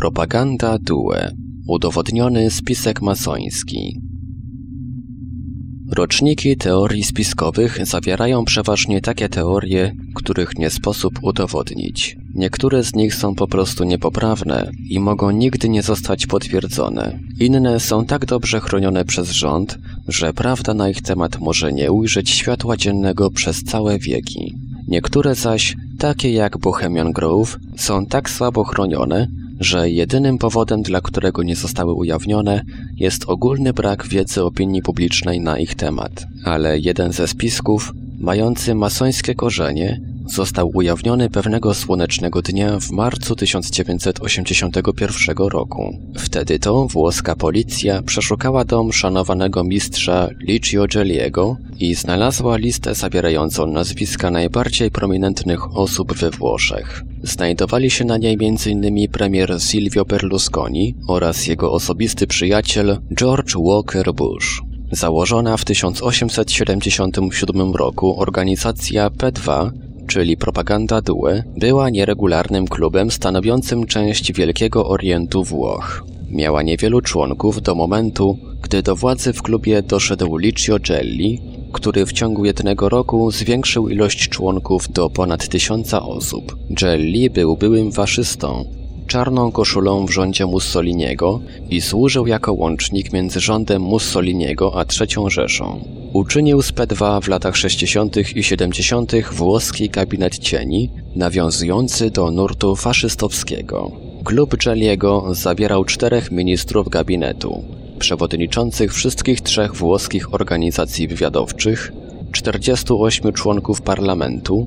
Propaganda Due. Udowodniony spisek masoński. Roczniki teorii spiskowych zawierają przeważnie takie teorie, których nie sposób udowodnić. Niektóre z nich są po prostu niepoprawne i mogą nigdy nie zostać potwierdzone. Inne są tak dobrze chronione przez rząd, że prawda na ich temat może nie ujrzeć światła dziennego przez całe wieki. Niektóre zaś, takie jak Bohemian Grove, są tak słabo chronione, że jedynym powodem, dla którego nie zostały ujawnione, jest ogólny brak wiedzy opinii publicznej na ich temat. Ale jeden ze spisków, mający masońskie korzenie, został ujawniony pewnego słonecznego dnia w marcu 1981 roku. Wtedy to włoska policja przeszukała dom szanowanego mistrza Licio Gelliego i znalazła listę zawierającą nazwiska najbardziej prominentnych osób we Włoszech. Znajdowali się na niej m.in. premier Silvio Berlusconi oraz jego osobisty przyjaciel George Walker Bush. Założona w 1877 roku organizacja P2 czyli Propaganda Due, była nieregularnym klubem stanowiącym część Wielkiego Orientu Włoch. Miała niewielu członków do momentu, gdy do władzy w klubie doszedł Licio Gelli, który w ciągu jednego roku zwiększył ilość członków do ponad tysiąca osób. Gelli był byłym faszystą, czarną koszulą w rządzie Mussoliniego i służył jako łącznik między rządem Mussoliniego a III Rzeszą. Uczynił z P2 w latach 60. i 70. włoski gabinet cieni, nawiązujący do nurtu faszystowskiego. Klub Gelliego zawierał czterech ministrów gabinetu, przewodniczących wszystkich trzech włoskich organizacji wywiadowczych, 48 członków parlamentu,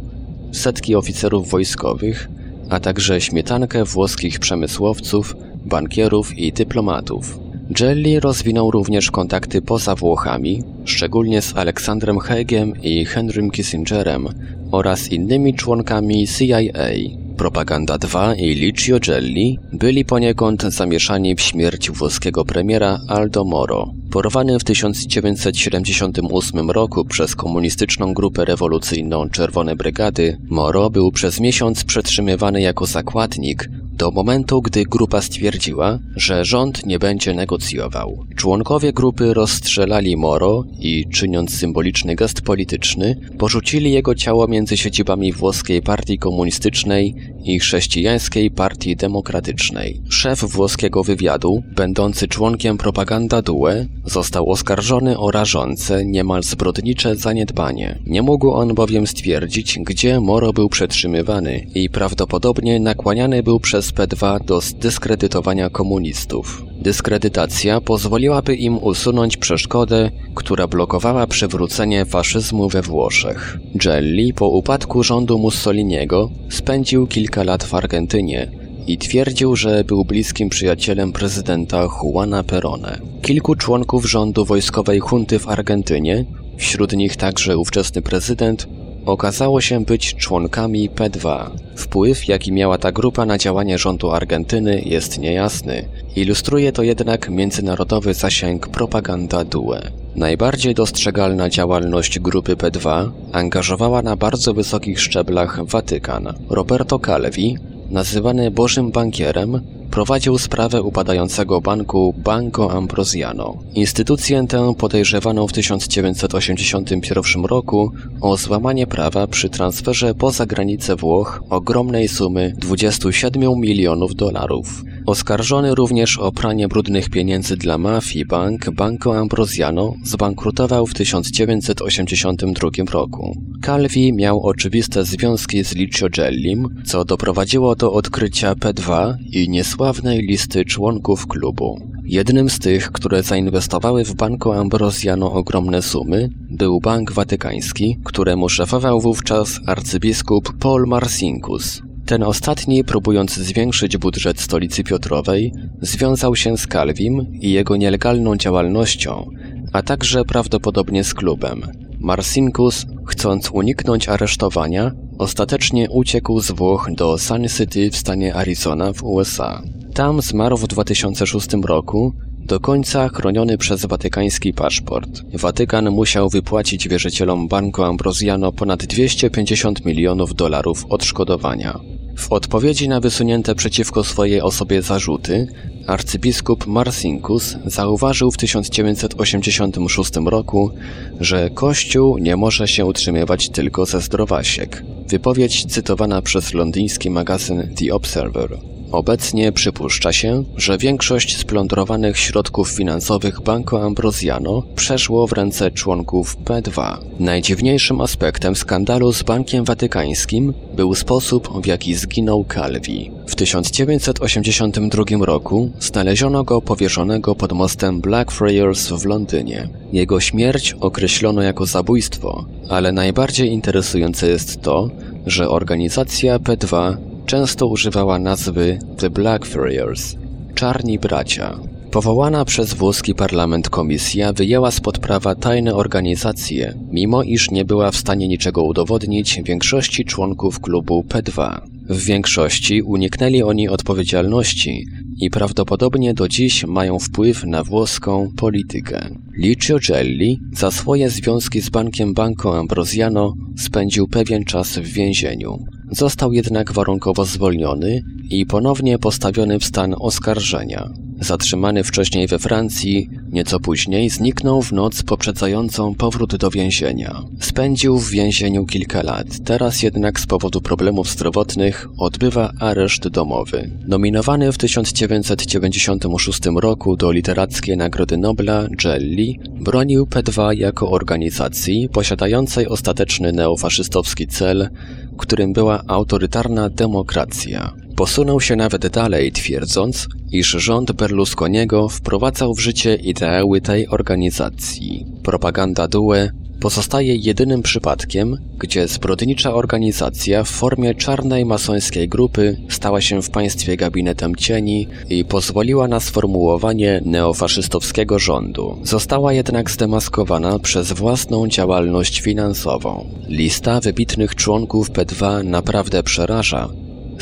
setki oficerów wojskowych, a także śmietankę włoskich przemysłowców, bankierów i dyplomatów. Jelly rozwinął również kontakty poza Włochami, szczególnie z Aleksandrem Haigiem i Henrym Kissingerem oraz innymi członkami CIA. Propaganda 2 i Licio Gelli byli poniekąd zamieszani w śmierć włoskiego premiera Aldo Moro. Porwany w 1978 roku przez komunistyczną grupę rewolucyjną Czerwone Brygady, Moro był przez miesiąc przetrzymywany jako zakładnik do momentu, gdy grupa stwierdziła, że rząd nie będzie negocjował. Członkowie grupy rozstrzelali Moro i, czyniąc symboliczny gest polityczny, porzucili jego ciało między siedzibami włoskiej partii komunistycznej i chrześcijańskiej partii demokratycznej. Szef włoskiego wywiadu, będący członkiem propaganda DUE, został oskarżony o rażące, niemal zbrodnicze zaniedbanie. Nie mógł on bowiem stwierdzić, gdzie Moro był przetrzymywany i prawdopodobnie nakłaniany był przez P2 do zdyskredytowania komunistów. Dyskredytacja pozwoliłaby im usunąć przeszkodę, która blokowała przywrócenie faszyzmu we Włoszech. Gelli po upadku rządu Mussoliniego spędził kilka lat w Argentynie i twierdził, że był bliskim przyjacielem prezydenta Juana Perone. Kilku członków rządu wojskowej hunty w Argentynie, wśród nich także ówczesny prezydent, okazało się być członkami P2. Wpływ, jaki miała ta grupa na działanie rządu Argentyny jest niejasny. Ilustruje to jednak międzynarodowy zasięg propaganda DUE. Najbardziej dostrzegalna działalność grupy P2 angażowała na bardzo wysokich szczeblach Watykan. Roberto Calvi, nazywany Bożym Bankierem, prowadził sprawę upadającego banku Banco Ambrosiano. Instytucję tę podejrzewano w 1981 roku o złamanie prawa przy transferze poza granice Włoch ogromnej sumy 27 milionów dolarów. Oskarżony również o pranie brudnych pieniędzy dla mafii bank Banco Ambrosiano zbankrutował w 1982 roku. Calvi miał oczywiste związki z Licio Gellim, co doprowadziło do odkrycia P2 i niesławnej listy członków klubu. Jednym z tych, które zainwestowały w Banco Ambrosiano ogromne sumy, był Bank Watykański, któremu szefował wówczas arcybiskup Paul Marcinkus. Ten ostatni, próbując zwiększyć budżet stolicy Piotrowej, związał się z Calvim i jego nielegalną działalnością, a także prawdopodobnie z klubem. Marcinkus, chcąc uniknąć aresztowania, ostatecznie uciekł z Włoch do Sun City w stanie Arizona w USA. Tam zmarł w 2006 roku, do końca chroniony przez watykański paszport. Watykan musiał wypłacić wierzycielom Banco Ambrosiano ponad 250 milionów dolarów odszkodowania. W odpowiedzi na wysunięte przeciwko swojej osobie zarzuty, arcybiskup Marcinkus zauważył w 1986 roku, że Kościół nie może się utrzymywać tylko ze zdrowasiek. Wypowiedź cytowana przez londyński magazyn The Observer. Obecnie przypuszcza się, że większość splądrowanych środków finansowych Banco Ambrosiano przeszło w ręce członków P2. Najdziwniejszym aspektem skandalu z Bankiem Watykańskim był sposób, w jaki zginął Calvi. W 1982 roku znaleziono go powieszonego pod mostem Blackfriars w Londynie. Jego śmierć określono jako zabójstwo, ale najbardziej interesujące jest to, że organizacja P2 często używała nazwy The Blackfriars, Czarni Bracia. Powołana przez włoski parlament komisja wyjęła spod prawa tajne organizacje, mimo iż nie była w stanie niczego udowodnić większości członków klubu P2. W większości uniknęli oni odpowiedzialności i prawdopodobnie do dziś mają wpływ na włoską politykę. Licio Gelli za swoje związki z bankiem Banco Ambrosiano spędził pewien czas w więzieniu. Został jednak warunkowo zwolniony i ponownie postawiony w stan oskarżenia. Zatrzymany wcześniej we Francji, nieco później zniknął w noc poprzedzającą powrót do więzienia. Spędził w więzieniu kilka lat, teraz jednak z powodu problemów zdrowotnych odbywa areszt domowy. Nominowany w 1996 roku do Literackiej Nagrody Nobla, Jelly bronił P2 jako organizacji posiadającej ostateczny neofaszystowski cel, którym była autorytarna demokracja. Posunął się nawet dalej, twierdząc, iż rząd Berlusconiego wprowadzał w życie ideały tej organizacji. Propaganda DUE pozostaje jedynym przypadkiem, gdzie zbrodnicza organizacja w formie czarnej masońskiej grupy stała się w państwie gabinetem cieni i pozwoliła na sformułowanie neofaszystowskiego rządu. Została jednak zdemaskowana przez własną działalność finansową. Lista wybitnych członków P2 naprawdę przeraża,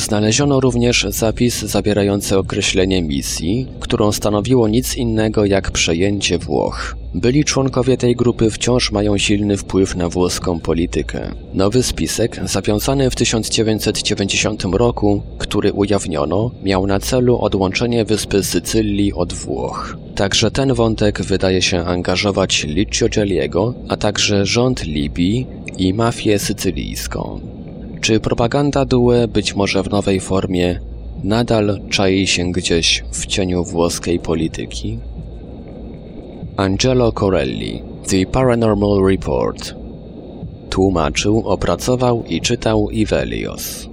Znaleziono również zapis zawierający określenie misji, którą stanowiło nic innego jak przejęcie Włoch. Byli członkowie tej grupy wciąż mają silny wpływ na włoską politykę. Nowy spisek, zawiązany w 1990 roku, który ujawniono, miał na celu odłączenie wyspy Sycylii od Włoch. Także ten wątek wydaje się angażować Licio Gelliego, a także rząd Libii i mafię sycylijską. Czy propaganda DUE, być może w nowej formie, nadal czai się gdzieś w cieniu włoskiej polityki? Angelo Corelli, The Paranormal Report. Tłumaczył, opracował i czytał Ivelios.